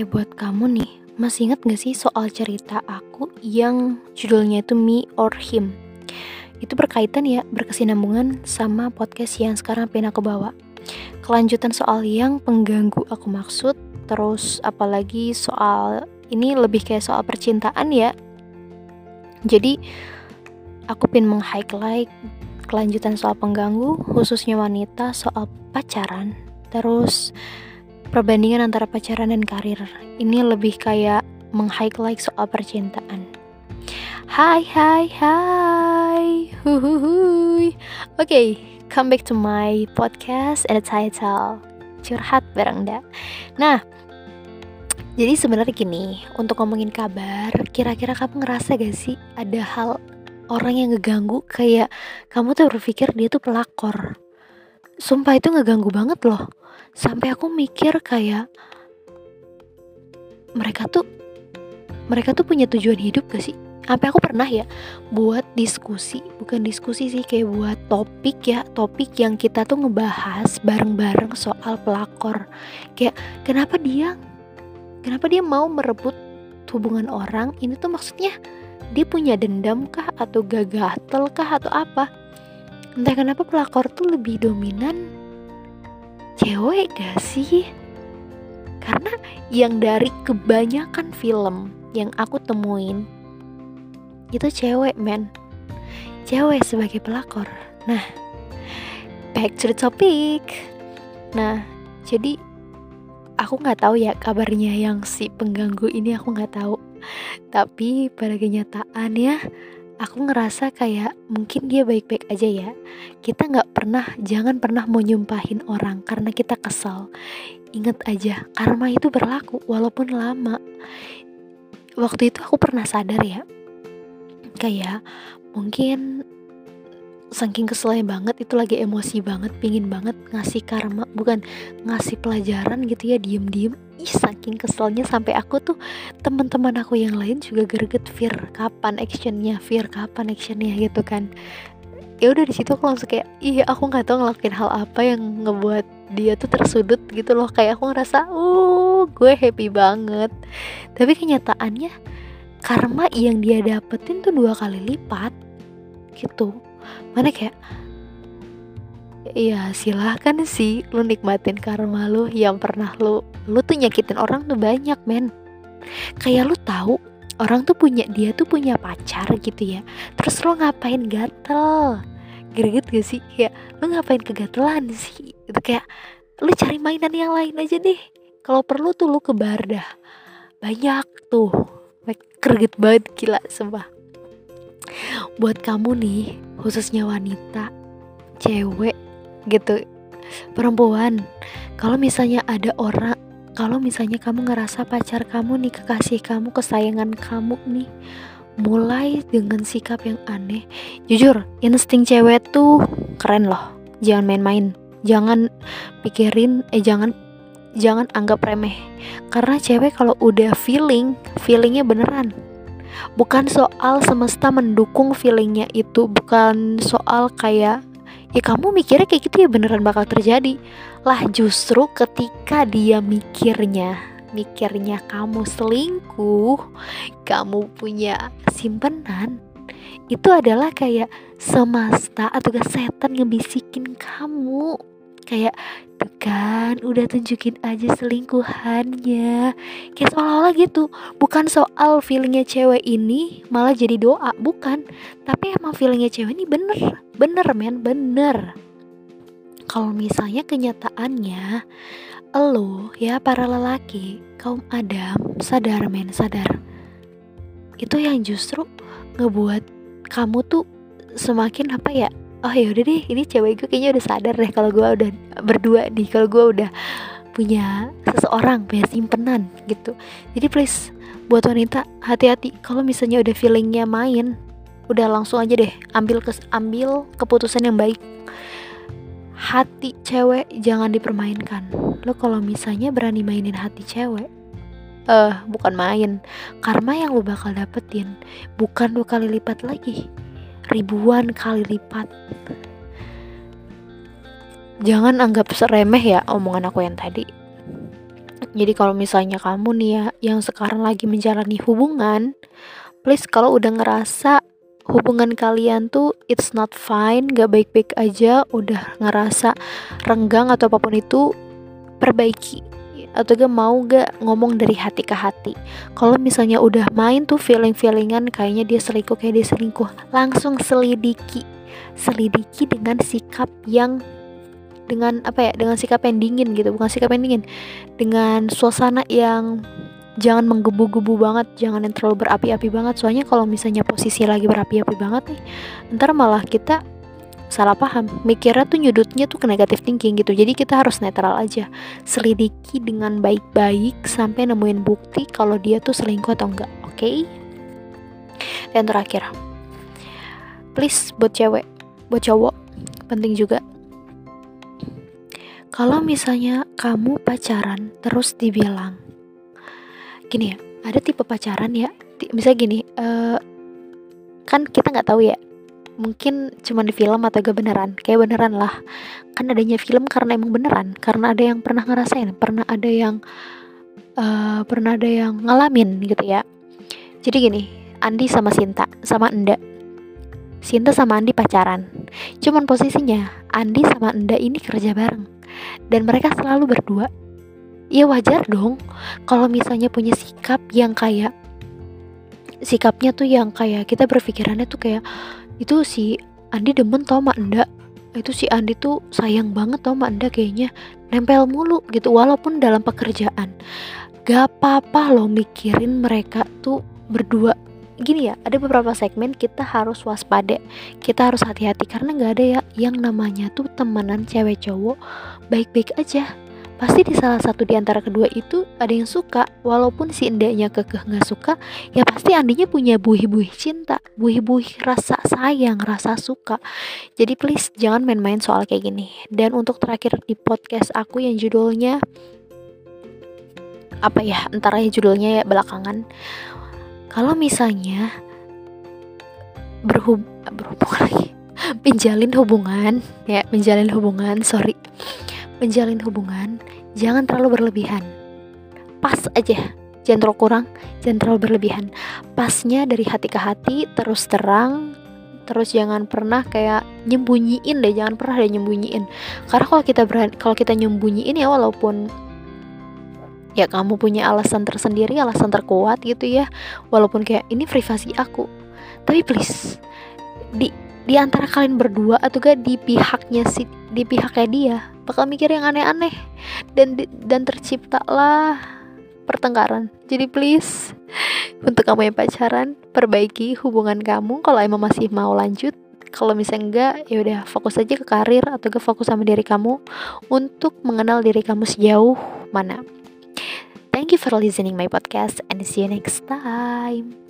Eh buat kamu nih, masih inget gak sih soal cerita aku yang judulnya itu Me or Him? Itu berkaitan ya, berkesinambungan sama podcast yang sekarang pengen aku bawa. Kelanjutan soal yang pengganggu aku maksud, terus apalagi soal ini lebih kayak soal percintaan ya. Jadi aku pengen meng-highlight kelanjutan soal pengganggu, khususnya wanita soal pacaran. Terus perbandingan antara pacaran dan karir. Ini lebih kayak meng-highlight soal percintaan. Hai hai hai. Huhuhui. Oke, okay, come back to my podcast and the title Curhat bareng Da. Nah, jadi sebenarnya gini, untuk ngomongin kabar, kira-kira kamu ngerasa gak sih ada hal orang yang ngeganggu kayak kamu tuh berpikir dia tuh pelakor. Sumpah itu ngeganggu banget loh sampai aku mikir kayak mereka tuh mereka tuh punya tujuan hidup gak sih? Sampai aku pernah ya buat diskusi bukan diskusi sih kayak buat topik ya topik yang kita tuh ngebahas bareng-bareng soal pelakor. Kayak kenapa dia kenapa dia mau merebut hubungan orang? Ini tuh maksudnya dia punya dendam kah? Atau gagatel kah? Atau apa? Entah kenapa pelakor tuh lebih dominan cewek gak sih? Karena yang dari kebanyakan film yang aku temuin itu cewek men. Cewek sebagai pelakor. Nah back to the topic. Nah jadi aku nggak tahu ya kabarnya yang si pengganggu ini aku nggak tahu. Tapi pada kenyataan ya aku ngerasa kayak mungkin dia baik-baik aja ya. Kita nggak pernah jangan pernah mau nyumpahin orang karena kita kesal. Inget aja karma itu berlaku walaupun lama. Waktu itu aku pernah sadar ya kayak mungkin saking keselnya banget itu lagi emosi banget pingin banget ngasih karma bukan ngasih pelajaran gitu ya diem diem ih saking keselnya sampai aku tuh teman-teman aku yang lain juga greget fear kapan actionnya? Fear kapan actionnya? Gitu kan. Ya udah di situ aku langsung kayak iya aku nggak tahu ngelakuin hal apa yang ngebuat dia tuh tersudut gitu loh. Kayak aku ngerasa uh gue happy banget. Tapi kenyataannya karma yang dia dapetin tuh dua kali lipat gitu. Mana kayak Iya silahkan sih lu nikmatin karma lu yang pernah lu lu tuh nyakitin orang tuh banyak men. Kayak lu tahu orang tuh punya dia tuh punya pacar gitu ya. Terus lu ngapain gatel? Greget gak sih? Kayak lu ngapain kegatelan sih? Itu kayak lu cari mainan yang lain aja deh. Kalau perlu tuh lu ke bar dah. Banyak tuh. Greget banget gila sumpah. Buat kamu nih khususnya wanita cewek gitu. Perempuan kalau misalnya ada orang kalau misalnya kamu ngerasa pacar kamu nih kekasih kamu kesayangan kamu nih mulai dengan sikap yang aneh. Jujur insting cewek tuh keren loh. Jangan main-main. Jangan pikirin eh jangan jangan anggap remeh. Karena cewek kalau udah feeling feelingnya beneran. Bukan soal semesta mendukung feelingnya itu. Bukan soal kayak ya kamu mikirnya kayak gitu ya beneran bakal terjadi. Lah justru ketika dia mikirnya mikirnya kamu selingkuh kamu punya simpenan itu adalah kayak semesta atau setan ngebisikin kamu kayak tuh kan udah tunjukin aja selingkuhannya. Kayak seolah-olah gitu. Bukan soal feelingnya cewek ini malah jadi doa bukan. Tapi emang feelingnya cewek ini bener bener men bener. Kalau misalnya kenyataannya lo ya para lelaki kaum adam sadar men sadar. Itu yang justru ngebuat kamu tuh semakin apa ya oh ya udah deh ini cewek gue kayaknya udah sadar deh kalau gue udah berdua nih kalau gue udah punya seseorang punya simpenan gitu. Jadi please buat wanita hati-hati. Kalau misalnya udah feelingnya main udah langsung aja deh ambil kes ambil keputusan yang baik. Hati cewek jangan dipermainkan. Lo kalau misalnya berani mainin hati cewek eh uh, bukan main. Karma yang lo bakal dapetin bukan dua kali lipat lagi ribuan kali lipat. Jangan anggap seremeh ya omongan aku yang tadi. jadi kalau misalnya kamu nih ya yang sekarang lagi menjalani hubungan please kalau udah ngerasa hubungan kalian tuh it's not fine gak baik-baik aja udah ngerasa renggang atau apa pun itu perbaiki atau gak mau gak ngomong dari hati ke hati? Kalau misalnya udah main tuh feeling-feelingan kayaknya dia selingkuh kayak dia selingkuh. Langsung selidiki. Selidiki dengan sikap yang dengan apa ya dengan sikap yang dingin gitu. Bukan sikap yang dingin. Dengan suasana yang jangan menggebu-gebu banget. Jangan yang terlalu berapi-api banget. Soalnya kalau misalnya posisi lagi berapi-api banget nih ntar malah kita salah paham. Mikirnya tuh nyudutnya tuh ke negatif thinking gitu. Jadi kita harus netral aja. Selidiki dengan baik-baik sampai nemuin bukti kalau dia tuh selingkuh atau enggak oke? Okay? dan terakhir please buat cewek buat cowok penting juga. Kalau misalnya kamu pacaran terus dibilang gini ya ada tipe pacaran ya misalnya gini uh, kan kita nggak tahu ya mungkin cuma di film atau gak beneran. Kayak beneran lah. Kan adanya film karena emang beneran. Karena ada yang pernah ngerasain pernah ada yang uh, pernah ada yang ngalamin gitu ya. Jadi gini Andi sama Sinta sama Enda Sinta sama Andi pacaran. Cuman posisinya Andi sama Enda ini kerja bareng. Dan mereka selalu berdua. Ya wajar dong kalau misalnya punya sikap yang kayak sikapnya tuh yang kayak kita berpikirannya tuh kayak itu si Andi demen tau mak Enda itu si Andi tuh sayang banget tau mak Enda kayaknya. Nempel mulu gitu walaupun dalam pekerjaan. Gak apa-apa loh mikirin mereka tuh berdua. Gini ya ada beberapa segmen kita harus waspada. Kita harus hati-hati karena nggak ada ya yang namanya tuh temenan cewek cowok baik-baik aja pasti di salah satu di antara kedua itu ada yang suka. Walaupun si endeknya kekeh nggak suka ya pasti Andinya punya buih-buih cinta buih-buih rasa sayang rasa suka. Jadi please jangan main-main soal kayak gini. Dan untuk terakhir di podcast aku yang judulnya apa ya entar ya judulnya ya belakangan. Kalau misalnya berhub berhubungan lagi. Menjalin hubungan ya menjalin hubungan sorry. Menjalin hubungan jangan terlalu berlebihan. Pas aja. Jangan terlalu kurang jangan terlalu berlebihan. Pasnya dari hati ke hati terus terang. Terus jangan pernah kayak nyembunyiin deh. Jangan pernah deh nyembunyiin. Karena kalau kita berani kalau kita nyembunyiin ya walaupun ya kamu punya alasan tersendiri alasan terkuat gitu ya. Walaupun kayak ini privasi aku. Tapi please di di antara kalian berdua atau gak di pihaknya si di pihaknya dia bakal mikir yang aneh-aneh dan dan terciptalah pertengkaran. Jadi please untuk kamu yang pacaran perbaiki hubungan kamu. Kalau emang masih mau lanjut kalau misalnya enggak ya udah fokus aja ke karir atau ke fokus sama diri kamu untuk mengenal diri kamu sejauh mana. Thank you for listening my podcast and see you next time